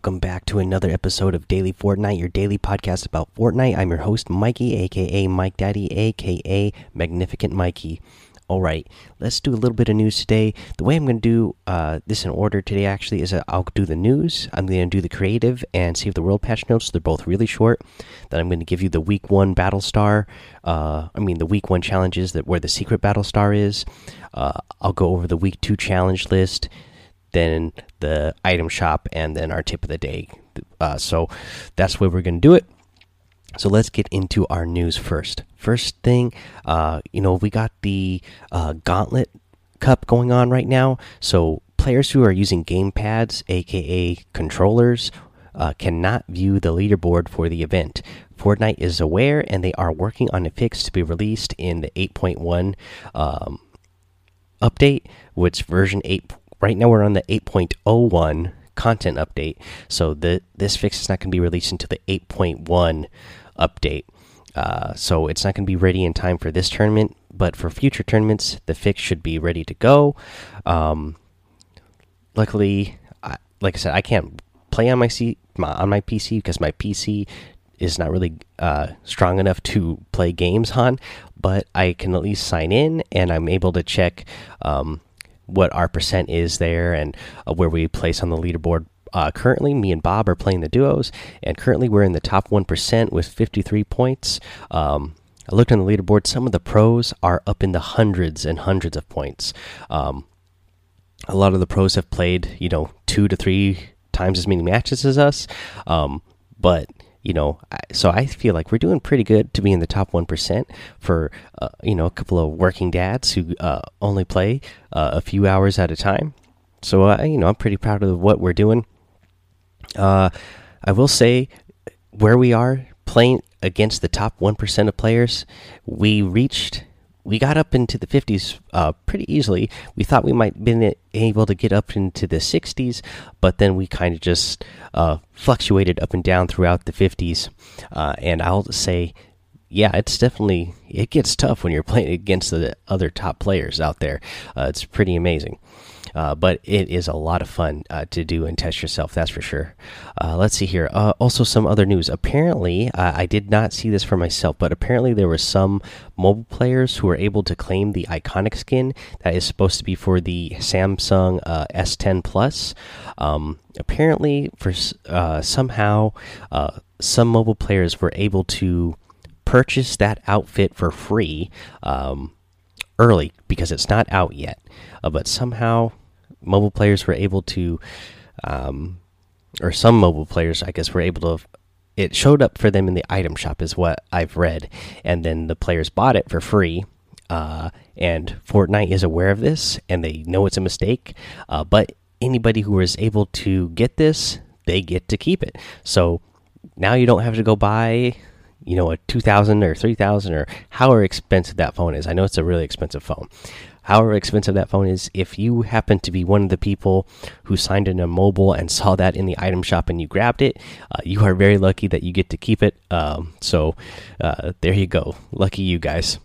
Welcome back to another episode of Daily Fortnite, your daily podcast about Fortnite. I'm your host, Mikey, aka Mike Daddy, aka Magnificent Mikey. All right, let's do a little bit of news today. The way I'm going to do uh, this in order today actually is I'll do the news, I'm going to do the creative, and save the world patch notes. They're both really short. Then I'm going to give you the week one battle star. Uh, I mean, the week one challenges that where the secret battle star is. Uh, I'll go over the week two challenge list then the item shop, and then our tip of the day. Uh, so that's way we're going to do it. So let's get into our news first. First thing, uh, you know, we got the uh, Gauntlet Cup going on right now. So players who are using game pads, aka controllers, uh, cannot view the leaderboard for the event. Fortnite is aware and they are working on a fix to be released in the 8.1 um, update, which version 8 right now we're on the 8.01 content update. So the this fix is not going to be released until the 8.1 update. Uh, so it's not going to be ready in time for this tournament, but for future tournaments, the fix should be ready to go. Um, luckily, I, like I said, I can't play on my, C, my on my PC because my PC is not really uh, strong enough to play games on. But I can at least sign in, and I'm able to check um, what our percent is there and uh, where we place on the leaderboard. Uh, currently, me and Bob are playing the duos, and currently we're in the top 1% with 53 points. Um, I looked on the leaderboard, some of the pros are up in the hundreds and hundreds of points. Um, a lot of the pros have played, you know, two to three times as many matches as us. Um, but you know, so I feel like we're doing pretty good to be in the top one percent for uh, you know a couple of working dads who uh, only play uh, a few hours at a time. So uh, you know, I'm pretty proud of what we're doing. Uh, I will say where we are playing against the top one percent of players, we reached we got up into the 50s uh, pretty easily. We thought we might been able to get up into the 60s, but then we kind of just uh, fluctuated up and down throughout the 50s. Uh, and I'll say, yeah, it's definitely it gets tough when you're playing against the other top players out there. Uh, it's pretty amazing. Uh, but it is a lot of fun uh, to do and test yourself. That's for sure. Uh, let's see here. Uh, also, some other news. Apparently, I did not see this for myself, but apparently there were some mobile players who were able to claim the iconic skin that is supposed to be for the Samsung uh, S10 Plus. Um, apparently, for somehow some mobile players were able to purchase that outfit for free. Um, early because it's not out yet. Uh, but somehow mobile players were able to, um, or some mobile players, I guess, were able to. It showed up for them in the item shop, is what I've read, and then the players bought it for free. Uh, and Fortnite is aware of this, and they know it's a mistake. Uh, but anybody who is able to get this, they get to keep it. So now you don't have to go buy you know a 2000 or 3000 or however expensive that phone is i know it's a really expensive phone however expensive that phone is, if you happen to be one of the people who signed in a mobile and saw that in the item shop and you grabbed it, uh, you are very lucky that you get to keep it. Um, so uh, there you go. Lucky you guys.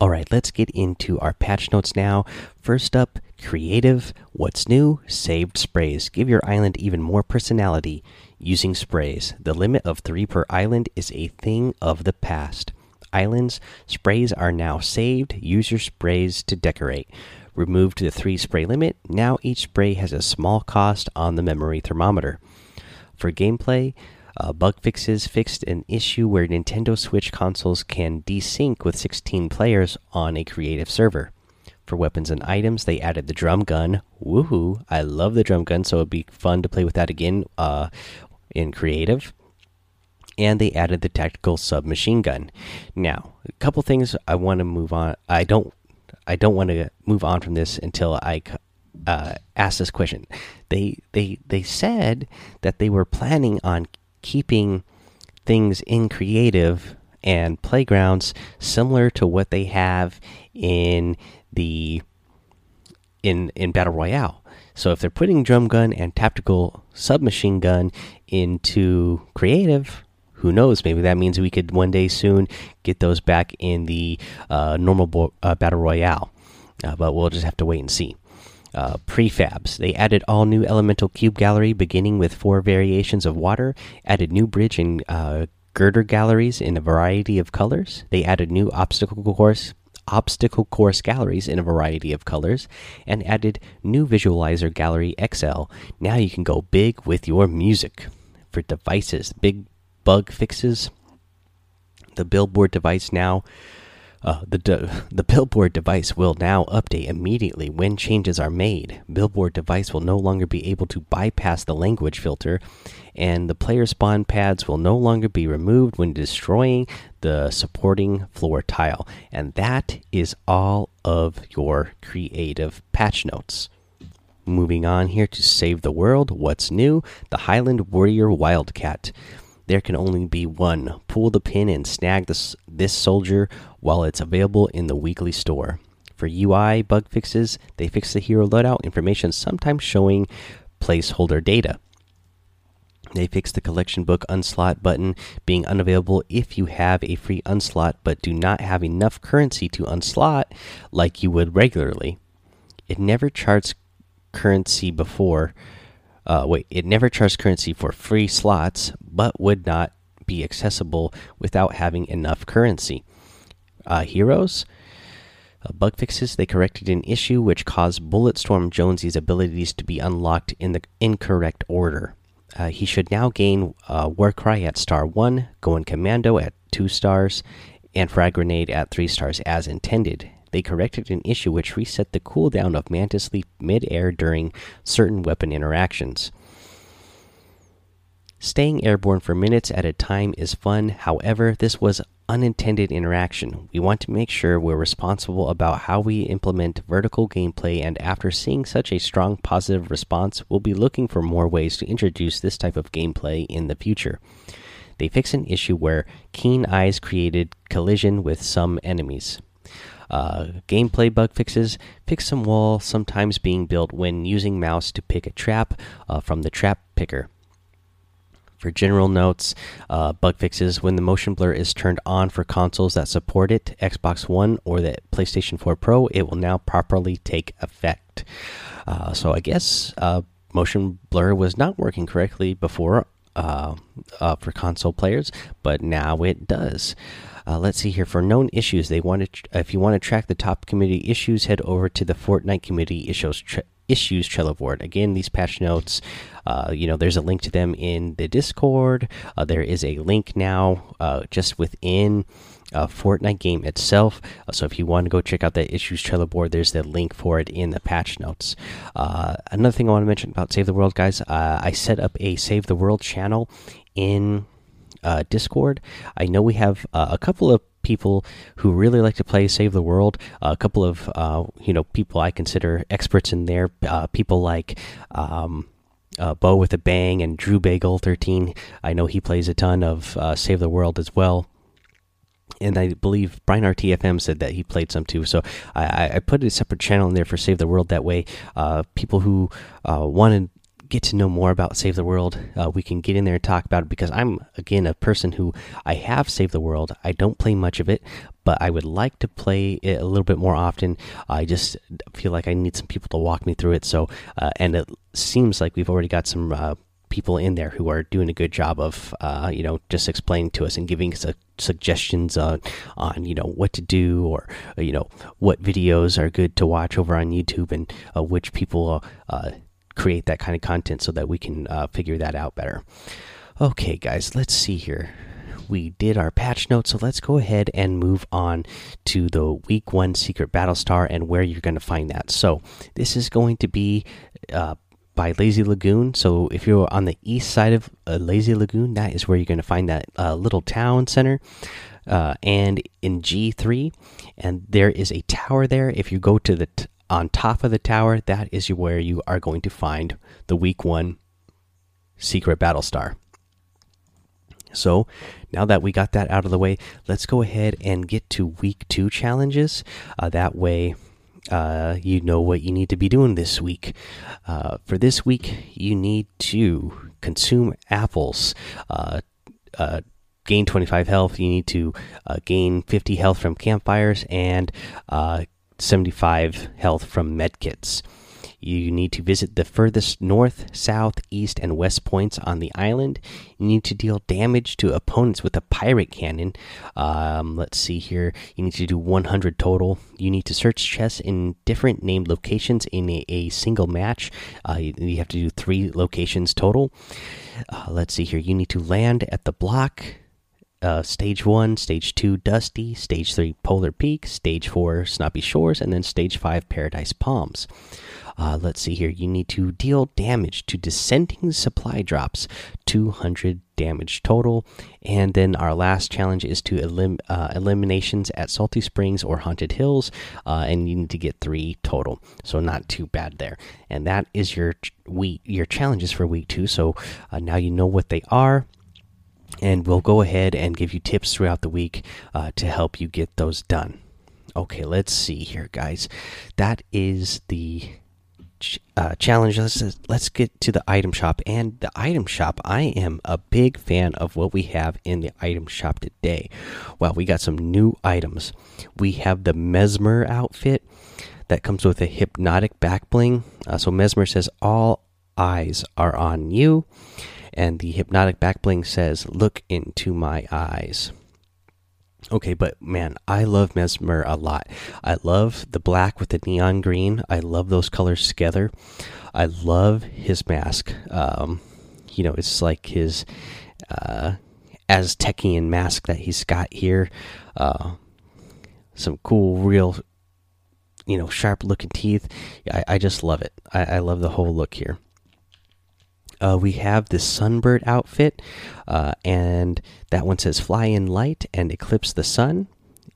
All right, let's get into our patch notes now. First up, creative. What's new? Saved sprays. Give your island even more personality using sprays. The limit of three per island is a thing of the past islands. Sprays are now saved. Use your sprays to decorate. Removed the three spray limit. Now each spray has a small cost on the memory thermometer. For gameplay, uh, bug fixes fixed an issue where Nintendo Switch consoles can desync with 16 players on a creative server. For weapons and items, they added the drum gun. Woohoo! I love the drum gun, so it'd be fun to play with that again uh, in creative and they added the tactical submachine gun. Now, a couple things I want to move on. I don't. I don't want to move on from this until I uh, ask this question. They they they said that they were planning on keeping things in creative and playgrounds similar to what they have in the in in battle royale. So if they're putting drum gun and tactical submachine gun into creative, who knows? Maybe that means we could one day soon get those back in the uh, normal uh, battle royale. Uh, but we'll just have to wait and see. Uh, prefabs. They added all new elemental cube gallery, beginning with four variations of water. Added new bridge and uh, girder galleries in a variety of colors. They added new obstacle course obstacle course galleries in a variety of colors and added new visualizer gallery XL. Now you can go big with your music. For devices, big bug fixes. The billboard device now uh, the the billboard device will now update immediately when changes are made. Billboard device will no longer be able to bypass the language filter, and the player spawn pads will no longer be removed when destroying the supporting floor tile. And that is all of your creative patch notes. Moving on here to save the world. What's new? The Highland Warrior Wildcat there can only be one. Pull the pin and snag this, this soldier while it's available in the weekly store. For UI bug fixes, they fix the hero loadout information, sometimes showing placeholder data. They fix the collection book unslot button being unavailable if you have a free unslot but do not have enough currency to unslot like you would regularly. It never charts currency before uh, wait, it never charged currency for free slots, but would not be accessible without having enough currency. Uh, heroes. Uh, bug fixes they corrected an issue which caused Bulletstorm Jonesy's abilities to be unlocked in the incorrect order. Uh, he should now gain uh, Warcry at star 1, Go in Commando at 2 stars, and Frag Grenade at 3 stars as intended they corrected an issue which reset the cooldown of Mantis Leap mid-air during certain weapon interactions. Staying airborne for minutes at a time is fun, however, this was unintended interaction. We want to make sure we're responsible about how we implement vertical gameplay, and after seeing such a strong positive response, we'll be looking for more ways to introduce this type of gameplay in the future. They fix an issue where keen eyes created collision with some enemies. Uh, gameplay bug fixes fix some wall sometimes being built when using mouse to pick a trap uh, from the trap picker. For general notes, uh, bug fixes when the motion blur is turned on for consoles that support it, Xbox One or the PlayStation 4 Pro, it will now properly take effect. Uh, so I guess uh, motion blur was not working correctly before uh, uh, for console players, but now it does. Uh, let's see here for known issues. They want to, if you want to track the top community issues, head over to the Fortnite community issues issues Trello board. Again, these patch notes, uh, you know, there's a link to them in the Discord. Uh, there is a link now uh, just within uh, Fortnite game itself. Uh, so if you want to go check out the issues Trello board, there's the link for it in the patch notes. Another thing I want to mention about Save the World, guys, I set up a Save the World channel in uh, Discord. I know we have uh, a couple of people who really like to play Save the World. Uh, a couple of uh, you know people I consider experts in there. Uh, people like. Um, uh, Bo with a Bang and Drew Bagel 13. I know he plays a ton of Save the World as well and I believe Brian RTFM said that he played some too. So I, I, put a separate channel in there for Save the World. That way, uh, people who uh, wanted get to know more about Save the World, uh, we can get in there and talk about it because I'm, again, a person who I have Save the World. I don't play much of it, but I would like to play it a little bit more often. I just feel like I need some people to walk me through it. So, uh, and it seems like we've already got some. Uh, people in there who are doing a good job of uh, you know just explaining to us and giving us suggestions on on you know what to do or you know what videos are good to watch over on YouTube and uh, which people uh, create that kind of content so that we can uh, figure that out better. Okay, guys, let's see here. We did our patch notes, so let's go ahead and move on to the week one secret battle star and where you're going to find that. So, this is going to be uh, by Lazy Lagoon. So, if you're on the east side of uh, Lazy Lagoon, that is where you're going to find that uh, little town center. Uh, and in G3, and there is a tower there. If you go to the on top of the tower, that is where you are going to find the week one secret battle star. So now that we got that out of the way, let's go ahead and get to week two challenges. Uh, that way, uh, you know what you need to be doing this week. Uh, for this week, you need to consume apples. Uh, uh, gain 25 health. You need to uh, gain 50 health from campfires and 75 health from medkits. You need to visit the furthest north, south, east, and west points on the island. You need to deal damage to opponents with a pirate cannon. Um, let's see here. You need to do 100 total. You need to search chests in different named locations in a, a single match. Uh, you, you, have to do three locations total. Uh, let's see here. You need to land at the block uh, stage one, stage two, Dusty, stage three, Polar Peak, stage four, Snobby Shores, and then stage five, Paradise Palms. Uh, let's see here. You need to deal damage to descending supply drops, 200 damage total. And then our last challenge is to elim uh, eliminations at Salty Springs or Haunted Hills, uh, and you need to get three total. So not too bad there. And that is your week, your challenges for week two. So uh, now you know what they are and we'll go ahead and give you tips throughout the week uh, to help you get those done. Okay, let's see here, guys. That is the ch uh, challenge. Let's let's get to the item shop. And the item shop, I am a big fan of what we have in the item shop today. Well, we got some new items. We have the Mesmer outfit that comes with a hypnotic back bling. Uh, so Mesmer says all eyes are on you and the hypnotic back bling says, "Look into my eyes." Okay, but man, I love Mesmer a lot. I love the black with the neon green. I love those colors together. I love his mask. Um, you know, it's like his uh, Aztecian mask that he's got here. Uh, some cool, real, you know, sharp looking teeth. I, I just love it. I, I love the whole look here uh, we have the Sunbird outfit, uh, and that one says Fly in Light and Eclipse the Sun.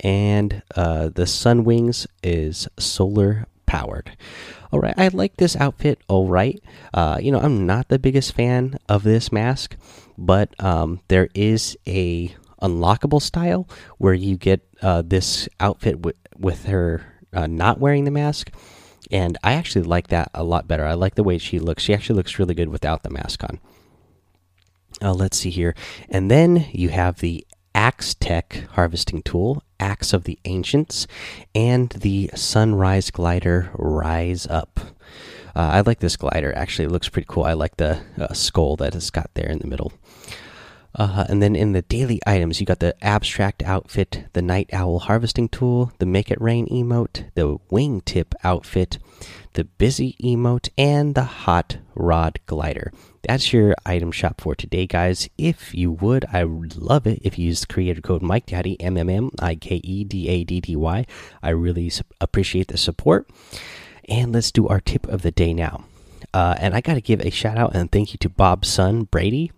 And uh, the Sun Wings is solar powered. All right, I like this outfit. All right, uh, you know I'm not the biggest fan of this mask, but um, there is a unlockable style where you get uh, this outfit with with her uh, not wearing the mask and I actually like that a lot better. I like the way she looks. She actually looks really good without the mask on. Uh, let's see here. And then you have the Axetec harvesting tool, Axe of the Ancients, and the Sunrise Glider Rise Up. Uh, I like this glider. Actually, it looks pretty cool. I like the uh, skull that it's got there in the middle. Uh, and then in the daily items, you got the abstract outfit, the night owl harvesting tool, the make it rain emote, the wingtip outfit, the busy emote, and the hot rod glider. That's your item shop for today, guys. If you would, I would love it if you use the creator code Mike Daddy M M M I K E D A D D Y. I really appreciate the support. And let's do our tip of the day now. Uh, and I got to give a shout out and thank you to Bob's son Brady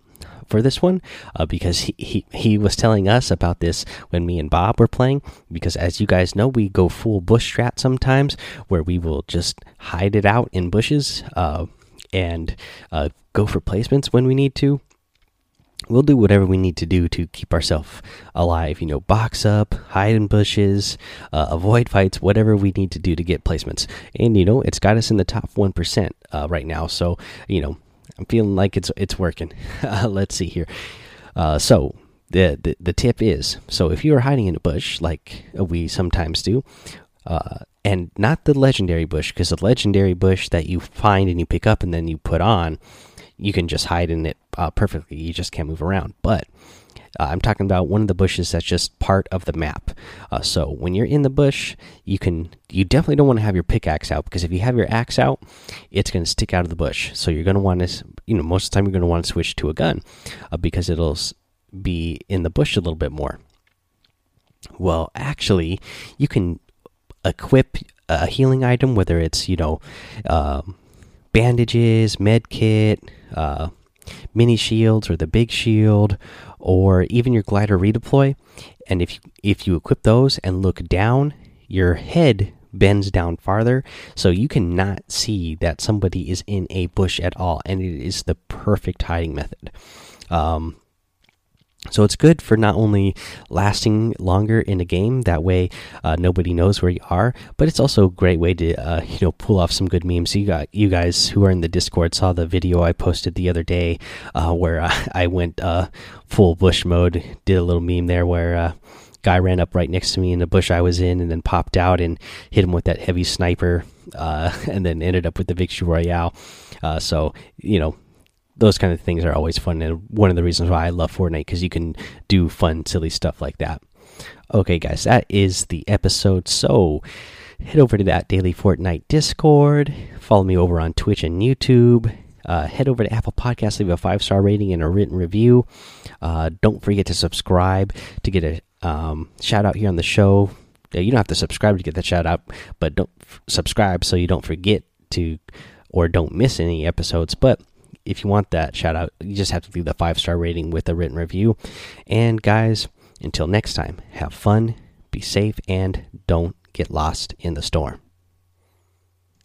for this one uh, because he, he he was telling us about this when me and Bob were playing. Because as you guys know, we go full bush strat sometimes, where we will just hide it out in bushes uh, and uh, go for placements when we need to. We'll do whatever we need to do to keep ourselves alive. You know, box up, hide in bushes, uh, avoid fights, whatever we need to do to get placements. And you know, it's got us in the top one percent uh, right now. So you know, I'm feeling like it's it's working. Uh, let's see here. Uh, so the, the, the tip is so if you are hiding in a bush like we sometimes do, uh, and not the legendary bush because the legendary bush that you find and you pick up and then you put on, you can just hide in it uh, perfectly. You just can't move around. But uh, I'm talking about one of the bushes that's just part of the map. Uh, so when you're in the bush, you can you definitely don't want to have your pickaxe out because if you have your axe out, it's going to stick out of the bush. So you're going to want to you know most of the time you're going to want to switch to a gun uh, because it'll be in the bush a little bit more. Well, actually, you can equip a healing item, whether it's you know um, bandages, med kit, uh, mini shields, or the big shield, or even your glider redeploy. And if you, if you equip those and look down, your head bends down farther, so you cannot see that somebody is in a bush at all, and it is the perfect hiding method. Um, so it's good for not only lasting longer in a game, that way uh, nobody knows where you are, but it's also a great way to uh, you know pull off some good memes. You got you guys who are in the Discord saw the video I posted the other day uh, where I went uh, full bush mode, did a little meme there where uh, guy ran up right next to me in the bush I was in, and then popped out and hit him with that heavy sniper, uh, and then ended up with the victory royale. Uh, so you know, those kind of things are always fun, and one of the reasons why I love Fortnite because you can do fun, silly stuff like that. Okay, guys, that is the episode. So head over to that daily Fortnite Discord. Follow me over on Twitch and YouTube. Uh, head over to Apple Podcasts, leave a five star rating and a written review. Uh, don't forget to subscribe to get a um, shout out here on the show. You don't have to subscribe to get that shout out, but don't subscribe so you don't forget to or don't miss any episodes. But if you want that shout out, you just have to leave the five star rating with a written review. And guys, until next time, have fun, be safe, and don't get lost in the storm.